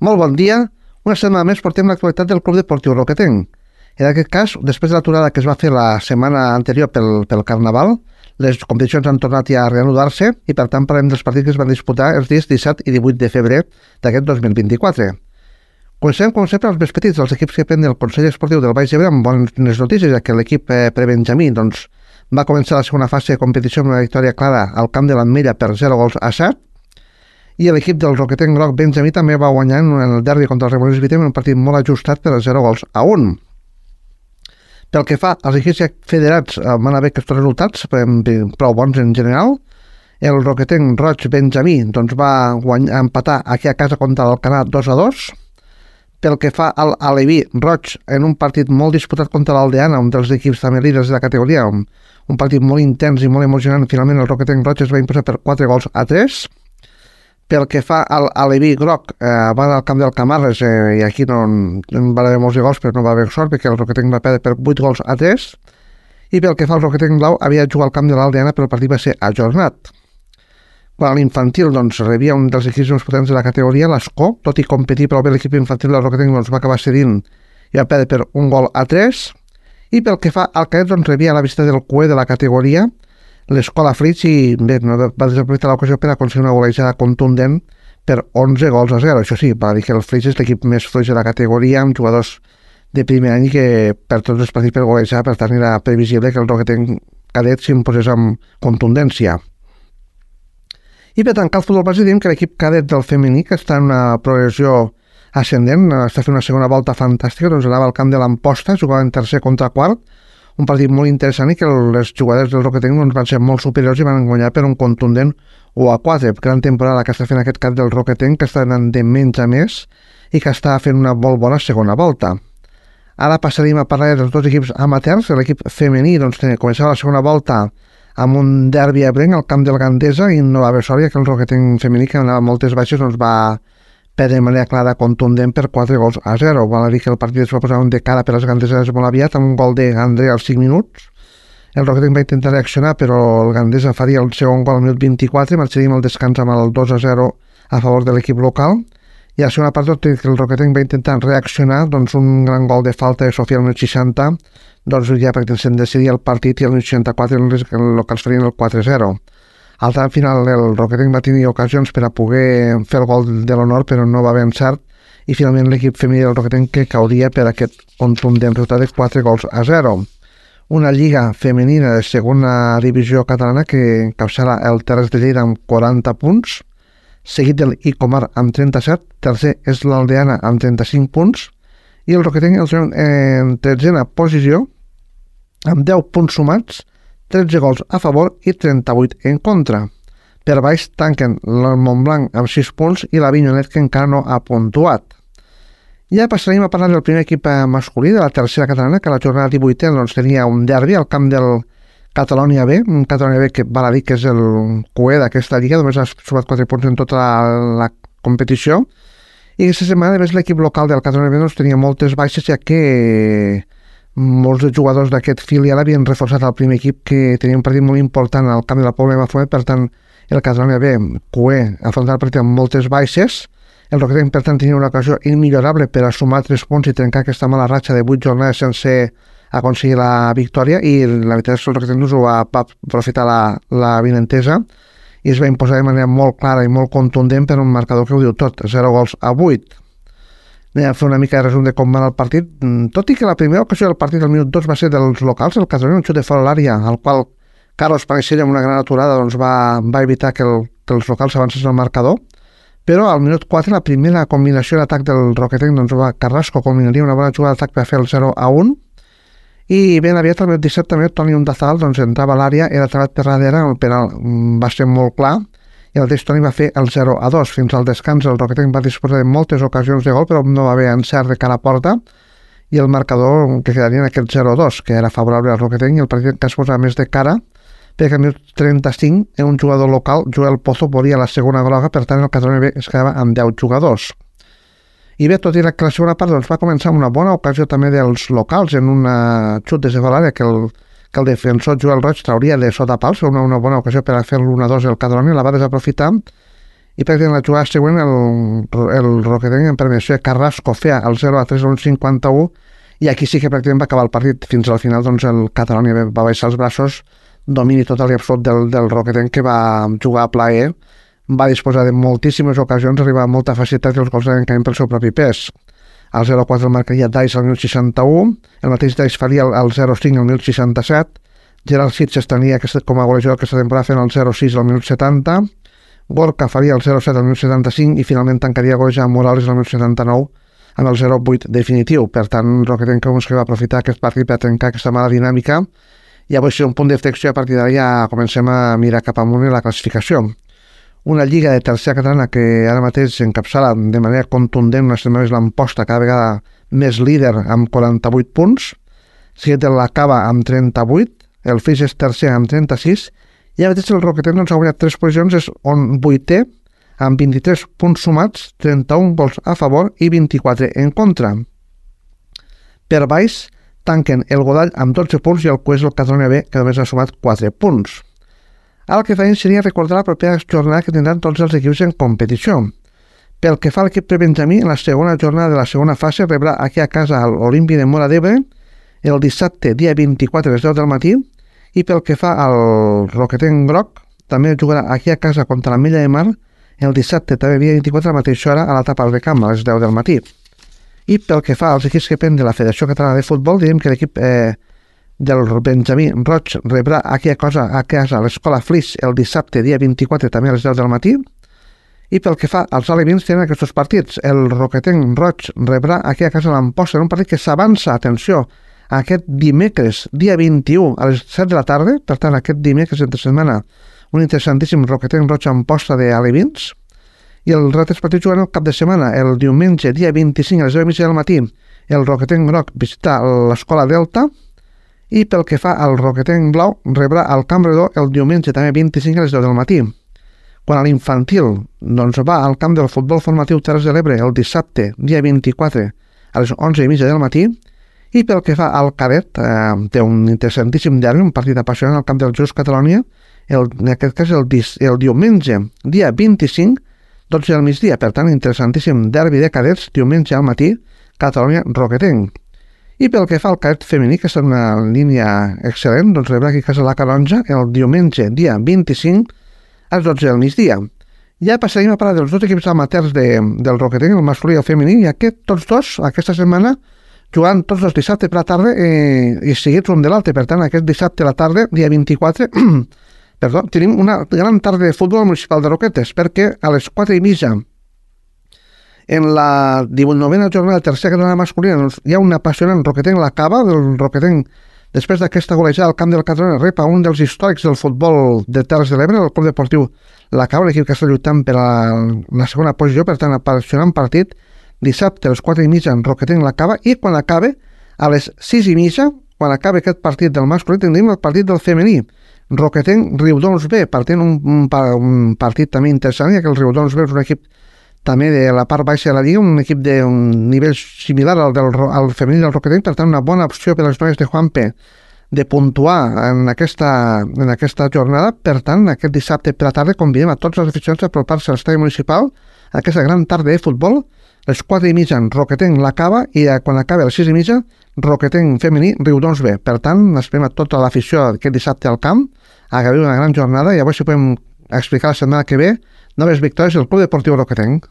Molt bon dia. Una setmana més portem l'actualitat del Club Deportiu Roquetenc. En aquest cas, després de l'aturada que es va fer la setmana anterior pel, pel Carnaval, les competicions han tornat ja a reanudar-se i, per tant, parlem dels partits que es van disputar els dies 17 i 18 de febrer d'aquest 2024. Comencem, com sempre, els més petits, els equips que prenen el Consell Esportiu del Baix Ebre amb bones notícies, ja que l'equip eh, prebenjamí doncs, va començar la segona fase de competició amb una victòria clara al camp de l'Ametlla per 0 gols a 7, i l'equip del Roquetenc Groc Benjamí també va guanyar en el derbi contra el Rebolins Vitem en un partit molt ajustat per a 0 gols a 1. Pel que fa als equips federats, eh, van haver aquests resultats prou bons en general. El Roquetenc Roig Benjamí doncs, va guanyar, empatar aquí a casa contra el Canà 2 a 2. Pel que fa al Aleví Roig, en un partit molt disputat contra l'Aldeana, un dels equips també líders de la categoria, un, un partit molt intens i molt emocionant, finalment el Roquetenc Roig es va imposar per 4 gols a 3. Pel que fa al Aleví Groc, eh, va al camp del Camarles eh, i aquí no, no va haver molts gols, però no va haver sort perquè el Roquetenc va perdre per 8 gols a 3. I pel que fa al Roquetenc Blau, havia de jugar al camp de l'Aldeana, però el partit va ser ajornat. Quan l'infantil doncs, rebia un dels equips més potents de la categoria, l'Escó, tot i competir prou bé l'equip infantil del Roquetenc, doncs, va acabar cedint i va perdre per un gol a 3. I pel que fa al Caet, doncs, rebia la visita del CUE de la categoria, l'escola Fritz i bé, no va desaprofitar l'ocasió per aconseguir una golejada contundent per 11 gols a 0. Això sí, va dir que el Fritz és l'equip més fluix de la categoria amb jugadors de primer any que per tots els partits per golejar, per tant era previsible que el Roquetenc cadet s'imposés amb contundència. I per tancar el futbol diem que l'equip cadet del femení, que està en una progressió ascendent, està fent una segona volta fantàstica, doncs anava al camp de l'Amposta, jugava en tercer contra quart, un partit molt interessant i que les jugadors del Roquetenc doncs, van ser molt superiors i van guanyar per un contundent 1 a 4. Gran temporada que està fent aquest cap del Roquetenc, que està anant de menys a més i que està fent una molt bona segona volta. Ara passaríem a parlar dels dos equips amateurs. L'equip femení doncs, començava la segona volta amb un derbi a Brenc al camp del Gandesa i no va haver sort, que el Roquetenc femení, que anava moltes baixes, doncs va per de manera clara contundent per 4 gols a 0. Val a dir que el partit es va posar de cara per les Gandeses molt aviat amb un gol de Gandré als 5 minuts. El Roquetenc va intentar reaccionar, però el Gandesa faria el segon gol al minut 24 i marxaríem al descans amb el 2 a 0 a favor de l'equip local. I a segona part, tot que el Roquetenc va intentar reaccionar, doncs un gran gol de falta de Sofia al minut 60, doncs ja perquè se'n decidia el partit i al minut 64 el local es farien el 4-0. Al final el Roquetenc va tenir ocasions per a poder fer el gol de l'honor, però no va haver encert, i finalment l'equip femení del Roquetenc que cauria per aquest contundent resultat de 4 gols a 0. Una lliga femenina de segona divisió catalana que encapçala el Terres de Lleida amb 40 punts, seguit del Icomar amb 37, tercer és l'Aldeana amb 35 punts, i el Roquetenc en tretzena posició amb 10 punts sumats 13 gols a favor i 38 en contra. Per baix tanquen el Montblanc amb 6 punts i la Vinyonet que encara no ha puntuat. Ja passarem a parlar del primer equip masculí de la tercera catalana, que la jornada 18 doncs, tenia un derbi al camp del Catalònia B, un Catalònia B que val a dir que és el cué d'aquesta lliga, només ha sumat 4 punts en tota la, la competició, i aquesta setmana, a més, l'equip local del Catalònia B doncs, tenia moltes baixes, ja que molts jugadors d'aquest filial havien reforçat el primer equip que tenia un partit molt important al camp de la Pobla Mafumet, per tant el Catalunya B, QE, afrontar el partit amb moltes baixes, el Roquetenc per tant tenia una ocasió immillorable per a sumar 3 punts i trencar aquesta mala ratxa de 8 jornades sense aconseguir la victòria i la veritat és que el Roquetenc ho va, va aprofitar la, la vinentesa i es va imposar de manera molt clara i molt contundent per un marcador que ho diu tot, 0 gols a 8 anem a fer una mica de resum de com va el partit, mm, tot i que la primera ocasió del partit del minut 2 va ser dels locals, el Catalunya, un xut de fora l'àrea, al qual Carlos Panixella amb una gran aturada doncs, va, va evitar que, el, que els locals avancessin al marcador, però al minut 4 la primera combinació d'atac del Roquetenc doncs, va, Carrasco combinaria una bona jugada d'atac per fer el 0 a 1 i ben aviat al minut 17 també Toni Undazal doncs, entrava a l'àrea, era travat per darrere, el penal mm, va ser molt clar i el Destoni va fer el 0 a 2. Fins al descans el Roquetenc va disposar de moltes ocasions de gol, però no va haver encert de cara a porta i el marcador que quedaria en aquest 0 a 2, que era favorable al Roquetenc i el partit que es posa més de cara perquè al minut 35 un jugador local, Joel Pozo, volia la segona groga, per tant el Catalunya B es quedava amb 10 jugadors. I bé, tot i que la segona part doncs, va començar amb una bona ocasió també dels locals en una xut de l'àrea que el que el defensor Joel Roig trauria de sota pals, una, una bona ocasió per a fer l'1-2 el Cadroni, la va desaprofitar i pràcticament la jugada següent el, el Roquetenc en permissió de Carrasco feia el 0 a 3 a 51 i aquí sí que pràcticament va acabar el partit. Fins al final doncs, el Catalunya va baixar els braços, domini total i absolut del, del Roquetenc que va jugar a plaer, va disposar de moltíssimes ocasions, arribar amb molta facilitat i els gols eren caient pel seu propi pes. El 0-4 el marcaria Dice al 1061, el mateix Dice faria el, el 0-5 al 1067, Gerard Sitges tenia aquest, com a golejador aquesta temporada fent el 0-6 al 1070, Gorka faria el 0-7 al 1075 i finalment tancaria golejar Morales al 1079 amb el 0-8 definitiu. Per tant, Roquetenc que va aprofitar aquest partit per trencar aquesta mala dinàmica i avui ser un punt d'inflexió a partir d'ara ja comencem a mirar cap amunt la classificació. Una lliga de tercera catalana que ara mateix encapçala de manera contundent una setmana més l'emposta cada vegada més líder amb 48 punts, Seattle l'acaba amb 38, el Fix és tercer amb 36 i ara mateix el Roquetenc doncs, ha guanyat 3 posicions, és on vuitè amb 23 punts sumats, 31 gols a favor i 24 en contra. Per baix, tanquen el Godall amb 12 punts i el Cues el Catalunya B, que només ha sumat 4 punts. El que feien seria recordar la propera jornada que tindran tots els equips en competició. Pel que fa a l'equip Benjamí, en la segona jornada de la segona fase rebrà aquí a casa l'Olimpi de Mora d'Ebre el dissabte, dia 24 a les 10 del matí, i pel que fa al Roquetenc Groc, també jugarà aquí a casa contra la Milla de Mar el dissabte també dia 24 a la mateixa hora a la tapa de camp a les 10 del matí. I pel que fa als equips que pen de la Federació Catalana de Futbol, direm que l'equip eh, del Benjamí Roig rebrà aquí a, cosa, a casa a l'escola Flix el dissabte dia 24 també a les 10 del matí. I pel que fa als alevins tenen aquests partits. El Roquetenc Roig rebrà aquí a casa l'Amposta en un partit que s'avança, atenció, aquest dimecres, dia 21, a les 7 de la tarda, per tant, aquest dimecres entre setmana, un interessantíssim Roquetenc Roig Amposta de Alevins, i els altres partits juguen el cap de setmana, el diumenge, dia 25 a les 10 del matí, el Roquetenc Groc visitar l'escola Delta, i pel que fa al Roquetenc Blau, rebrà el Redó el diumenge, també 25 a les 10 del matí. Quan a l'infantil doncs va al camp del futbol formatiu Terres de l'Ebre el dissabte, dia 24, a les 11 i mitja del matí, i pel que fa al cadet, eh, té un interessantíssim derbi, un partit apassionant al camp del Just Catalunya, el, en aquest cas el, el diumenge, dia 25, 12 del migdia. Per tant, interessantíssim derbi de cadets, diumenge al matí, Catalunya-Roquetenc. I pel que fa al cadet femení, que és una línia excel·lent, doncs rebrà aquí a casa la Canonja el diumenge, dia 25, a les 12 del migdia. Ja passaríem a parlar dels dos equips amateurs de, del Roquetenc, el masculí i el femení, i aquest, tots dos, aquesta setmana, jugant tots els dissabtes per la tarda eh, i seguits un de l'altre. Per tant, aquest dissabte a la tarda, dia 24, perdó, tenim una gran tarda de futbol municipal de Roquetes, perquè a les 4 i mitja en la 19a jornada tercera catalana masculina doncs, hi ha un apassionant Roquetenc, la cava del Roquetenc, després d'aquesta golejada al camp del Catalunya, rep a un dels històrics del futbol de Terres de l'Ebre, el Club Deportiu La Cava, l'equip que està lluitant per a la, segona posició, per tant, apassionant partit, dissabte a les 4 i mitja en Roquetenc La Cava, i quan acabe, a les 6 i mitja, quan acabe aquest partit del masculí, tindrem el partit del femení, Roquetenc, Riudoms B, partint un, un, un partit també interessant, ja que el Riudoms B és un equip també de la part baixa de la Lliga, un equip d'un nivell similar al del al femení del Roquetenc, per tant una bona opció per als nois de Juanpe de puntuar en aquesta, en aquesta jornada. Per tant, aquest dissabte per la tarda convidem a tots els aficionats a apropar-se a l'estadi municipal a aquesta gran tarda de futbol, les 4 i mitja en Roquetenc l'acaba i quan acaba a les 6 i mitja Roquetenc femení Riudons B. Per tant, esperem a tota l'afició aquest dissabte al camp a gaudir una gran jornada i a si podem explicar la setmana que ve noves victòries del Club Deportiu Roquetenc.